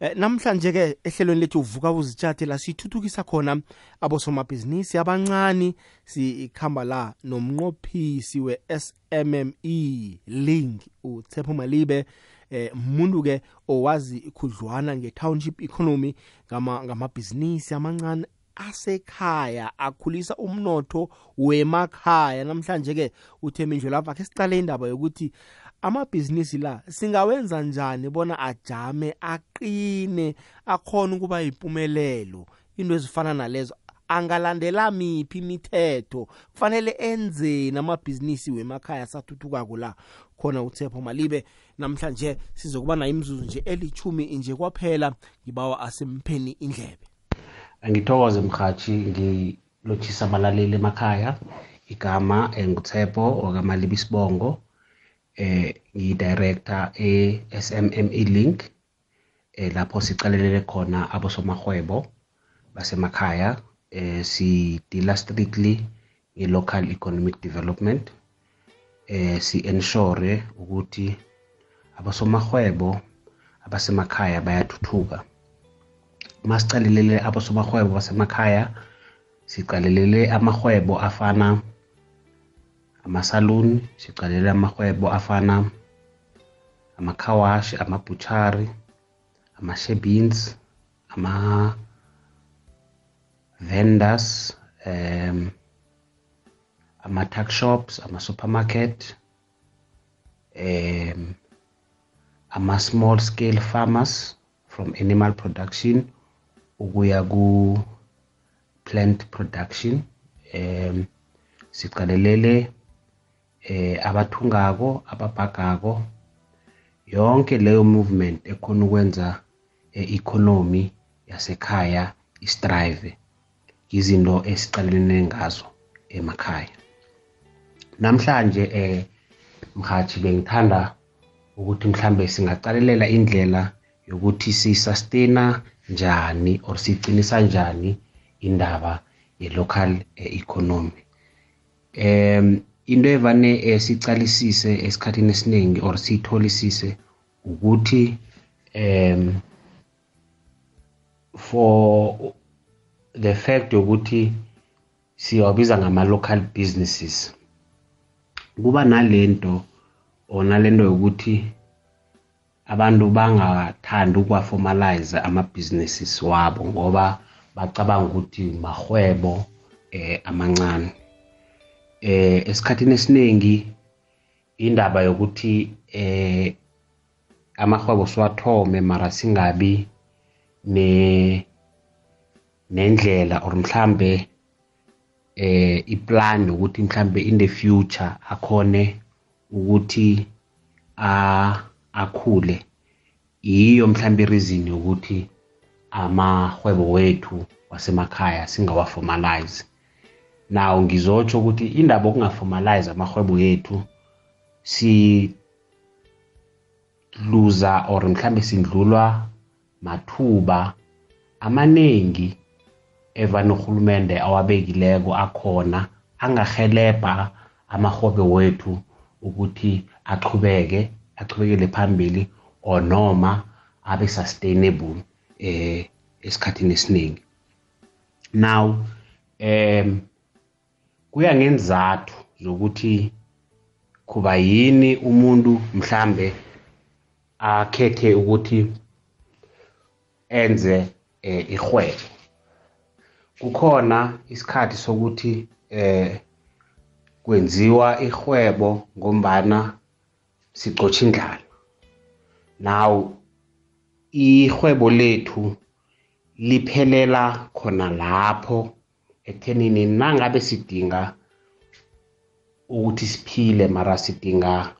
Eh, namhlanje ke ehlelweni lethu uvuka uzitshathe la sithuthukisa khona abosomabhizinisi abancane sikhamba la nomnqophisi we-SMME link uTshepo Malibe. Eh umuntu ke owazi khudlwana nge-township economy ngama ngamabhizinisi amancane asekhaya akhulisa umnotho wemakhaya. Namhlanje ke uthemindlo lapha ke sicale indaba yokuthi amabhizinisi la singawenza njani bona ajame aqine akhona ukuba yimpumelelo? Into ezifana nalezo angalandela miphi imithetho? Kufanele enzeni amabhizinisi wemakhaya asathuthukako la. Khona uthepho malibe namhlanje sizokuba nayo imzuzu nje elichumi nje kwaphela ngibawa asempheni indlebe. Ngithokoze mhathi ngilotshisa abalaleli emakhaya. Igama nguthepho wakamalibi sibongo. Eh ngidirector e-SMME Link eh lapho sicalelele khona abosomahwebo basemakhaya eh si deal strictly nge-local economic development eh si ensure ukuthi abosomahwebo abasemakhaya bayathuthuka. Masicalelele abosomahwebo basemakhaya sicalelele amahwebo afana amasaluni sigalela amahwebo afana amakhawashi, amabhutshari, ama-sherbins, ama-vendors, ama-tuck shops, ama-supermarket, um ama-small scale farmers from animal production ukuya ku-plant production. Um siqalelele eh abathungako ababhagako yonke leyo movement ekhona ukwenza e-economy yasekhaya istrive izinto esiqalene ngazo emakhaya. Namhlanje eh mhathi bengithanda ukuthi mhlambe singaqalelela indlela yokuthi si-sustaina njani or sicinisa njani indaba ye-local economy. Um into evane esicalisise esikhathini esiningi or siyitholisise ukuthi for the fact yokuthi siyawabiza ngama-local businesses kuba nalento or nalento yokuthi abantu bangathandi ukuwa-formalize ama-businesses wabo ngoba bacabanga ukuthi mahwebo eh amancane. Eh esikhathini esiningi indaba yokuthi eh amahwebo siwathome mara singabi ne nendlela or mhlambe eh iplan ukuthi mhlambe in the future akhone ukuthi a akhule. Yiyo mhlambe ireason yokuthi amahwebo wethu wasemakhaya singawaformalize nawo ngizotsho ukuthi indaba okungaformalize amahwebo yethu si luza or mhlambe sindlulwa mathuba amaningi evane urhulumende awabekileko akhona angahelebha amahwebo wethu ukuthi aqhubeke aqhubekele phambili or noma abe sustainable eh esikhathini esiningi now um kuya ngenzathu zokuthi kuba yini umuntu mhlambe akhethe ukuthi enze eh, ihwebo kukhona isikhathi sokuthi eh kwenziwa ihwebo ngombana sicotsha indlala. Now ihwebo lethu liphelela khona lapho ekuthenini nangabe sidinga ukuthi siphile mara sidinga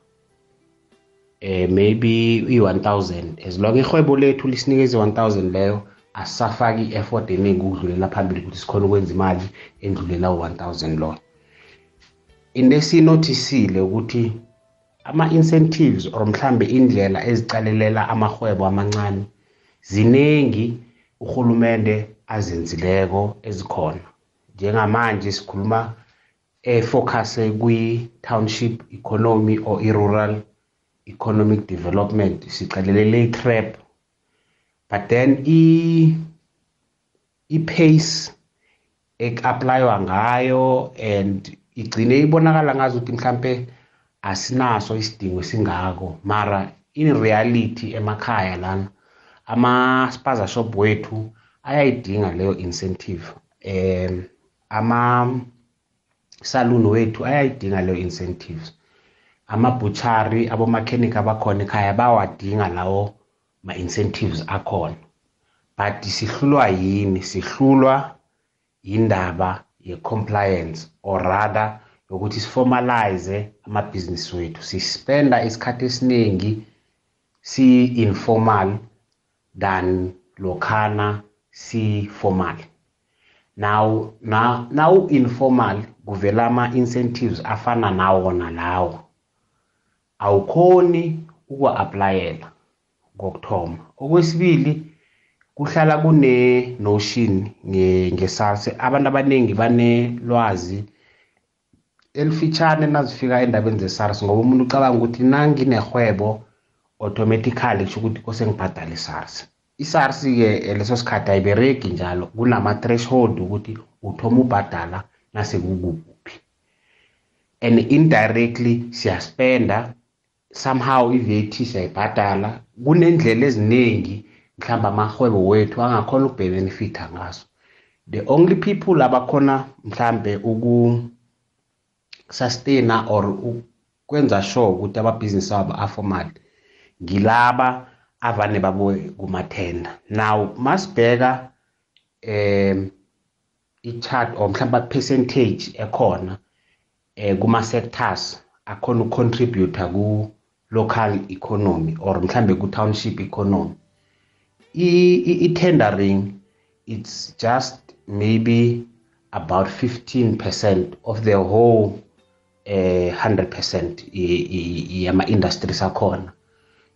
eh maybe i-1000 as long ihwebo lethu lisinikeza i-1000 leyo asisafaki i-effort eningi ukudlulela phambili ukuthi sikhona ukwenza imali endlulela u-1000 loyo. Into esiyinothisile ukuthi ama-incentives or mhlambe indlela ezicalelela amahwebo amancane ziningi uhulumende azenzileko ezikhona. Njengamanje sikhuluma efocuse kwi-township economy or i-rural economic development sicalelele i-trap but then i-pace ekuaplaywa ngayo and igcine ibonakala ngazo ukuthi mhlampe asinaso isidingo esingako. Mara in reality emakhaya lana ama-spaza shop wethu ayayidinga leyo incentive. Um ama saluni wethu ayayidinga leyo incentives. Amabhuchari abomakhenikhi abakhona ekhaya bawadinga lawo ma-incentives akhona. But sihlulwa yini? Sihlulwa indaba ye-compliance or rather yokuthi siformalize amabhizinisi wethu. Sispenda isikhathi esiningi si-informal than lokhana si-formal. Now na nawu-informal kuvela ama-incentives afana nawona lawo. Awukhoni ukuwa-aplayela kokuthoma okwesibili kuhlala kune-notion nge-SARS abantu abaningi banelwazi elifitshane nazifika endabeni ze-SARS ngoba umuntu ucabanga ukuthi nanginehwebo automatically kusho ukuthi kose ngibhadale i-SARS i-SARS-ke leso sikhathi ayibereki njalo kunama-threshold ukuthi uthoma ubhadala nasekukuphi. And indirectly siyaspenda. Somehow i-VAT siyayibhadala. Kunendlela eziningi mhlawumbe amahwebo wethu angakhona ukubenefitha ngaso. The only people abakhona mhlambe uku-sustaina or ukwenza sure ukuthi amabhizinisi wabo aformal ngilaba avane babuye kumathenda now masibheka um i-chart or mhlawumbe percentage ekhona eh kuma sectors akhona ukucontributor ku local economy or mhlambe ku township economy i-tendering it's just maybe about 15% of the whole eh 100% yama industries akhona.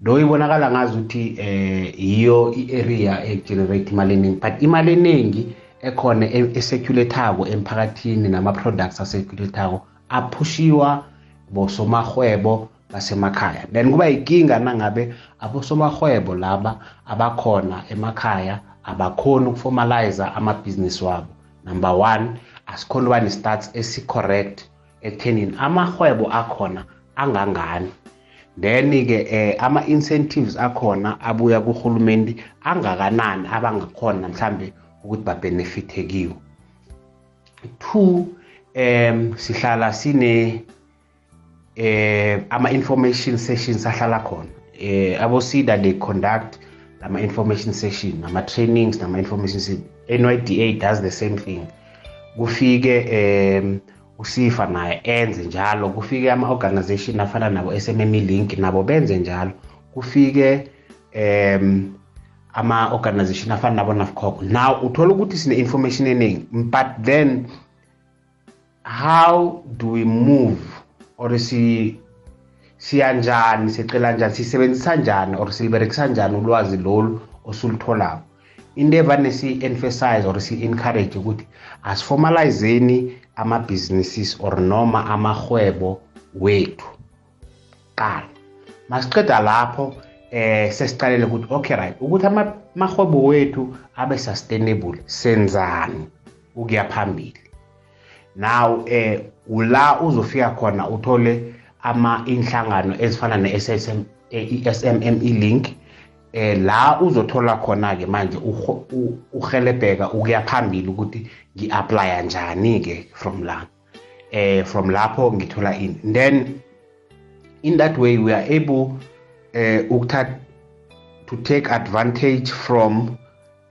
Lo ibonakala ngazi ukuthi eh iyo i-area egenerate imali eningi but imali eningi ekhona eseculathako emphakathini nama-products aseculathako aphushiwa bosomahwebo basemakhaya. Then kuba yinkinga nangabe abosomahwebo laba abakhona emakhaya abakhoni ukuformalize amabhizinisi wabo. Number one asikhona uba ne-stats esi-correct ekuthenini amahwebo akhona angangani. Then-ke eh, ama-incentives akhona abuya kuhulumeni angakanani abangakhona mhlambe ukuthi babenefithe kiwo two um sihlala sine eh ama-information sessions ahlala khona. Eh abo-sida they conduct ama-information session nama-trainings nama-information NYDA does the same thing. Kufike um usifa naye enze njalo. Kufike ama-organization afana nabo SMME link nabo benze njalo. Kufike um ama-organization afana nabo nafcoc now uthola ukuthi sine-information eningi but then how do we move? Or si siyanjani sicela njani sisebenzisa njani or siliberekisa njani ulwazi lolu osulutholako? Into evane si-emphasize or si-encourage ukuthi asiformalizeni ama-businesses or noma amahwebo wethu qala masiqeda lapho eh sesicalele ukuthi okay right ukuthi amahwebo wethu abe sustainable senzani ukuya phambili. Now eh ula uzofika khona uthole ama inhlangano ezifana ne-SSM i-SMME link eh la uzothola khona ke manje uhelebheka ukuya phambili ukuthi ngi-applya njani ke from la. Eh from lapho ngithola in. Then in that way we are able eh ukuthatha to take advantage from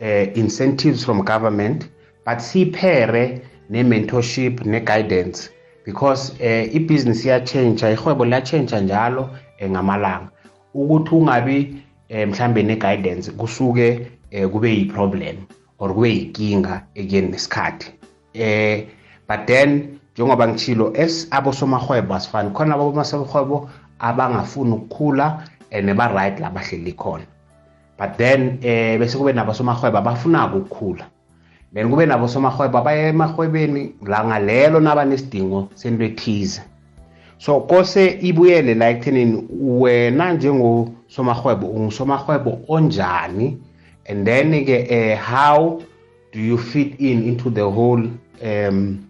uh, incentives from government but siphere ne-mentorship ne-guidance because eh ibhizinisi iyachange ihwebo liyachange njalo ngamalanga. Ukuthi ungabi eh mhlambe ne-guidance kusuke eh kube yi-problem or kube yinkinga ekuyeni nesikhathi. Eh but then njengoba ngitshilo abosomahwebo asifani. Khona abosomahwebo abangafuni ukukhula and ba-right labahleli khona. But then eh bese kube nabosomahwebo abafunako ukukhula. Then kube nabo somahwebo abaye emahwebeni la ngalelo nabanesidingo sento ethize. So kose ibuyele la ekuthenini wena njengosomahwebo ungusomahwebo onjani? And then ke uh, how do you fit in into the whole um,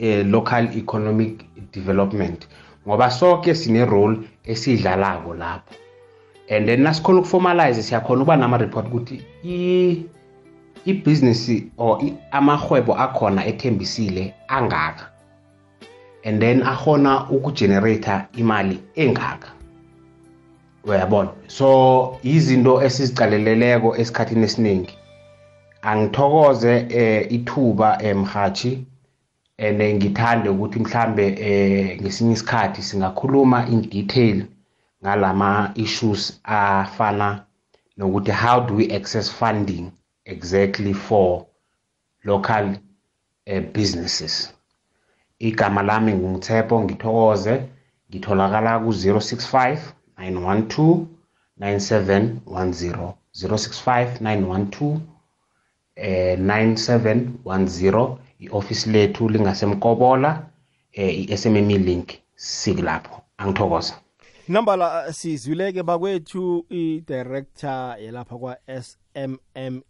uh, local economic development? Ngoba sonke sine role esidlalako lapho. And then nasikhona ukuformalize siyakhona ukuba nama-report ukuthi ibhizinisi or amahwebo akhona ethembisile angaka. And then akhona ukugenerate imali engaka. Uyabona? So izinto esizicaleleleko esikhathini esiningi. Angithokoze eh, ithuba emhathi eh, and ngithande ukuthi mhlambe eh ngesinye isikhathi singakhuluma in detail ngalama issues afana nokuthi how do we access funding exactly for local uh, businesses. Igama lami ngingithepho ngithokoze. Ngitholakala ku-065 912 9710 065 912 eh 9710 i-office lethu lingasemkobola eh i-SMME link sikulapho. Angithokoza nambala sizwileke bakwethu i-director yelapha kwa-SMME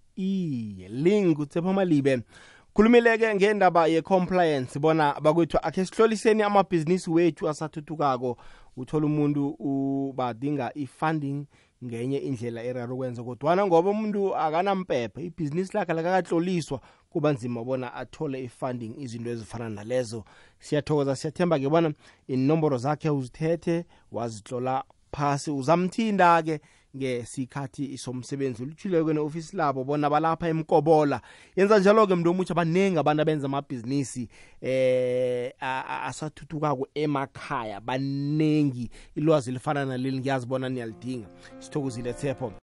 link utsepha malibe khulumileke ngendaba ye-compliance bona bakwethu akhe sihloliseni amabhizinisi wethu asathuthukako. Uthola umuntu badinga i-funding ngenye indlela eraro ukwenza kodwana ngoba umuntu akanampepha ibhizinisi lakhe lakakatloliswa kuba nzima bona athole i-funding izinto ezifana nalezo. Siyathokoza siyathemba-ke bona inomboro zakhe uzithethe wazitlola phasi. Uzamthinda-ke ngesikhathi somsebenzi oluthileko ne-ofisi labo bona balapha emkobola. Yenza njalo-ke mntu omutsha baningi abantu abenza amabhizinisi eh asathuthukako emakhaya. Baningi ilwazi lifana naleli ngiyazibona niyalidinga. Sithokozile thepho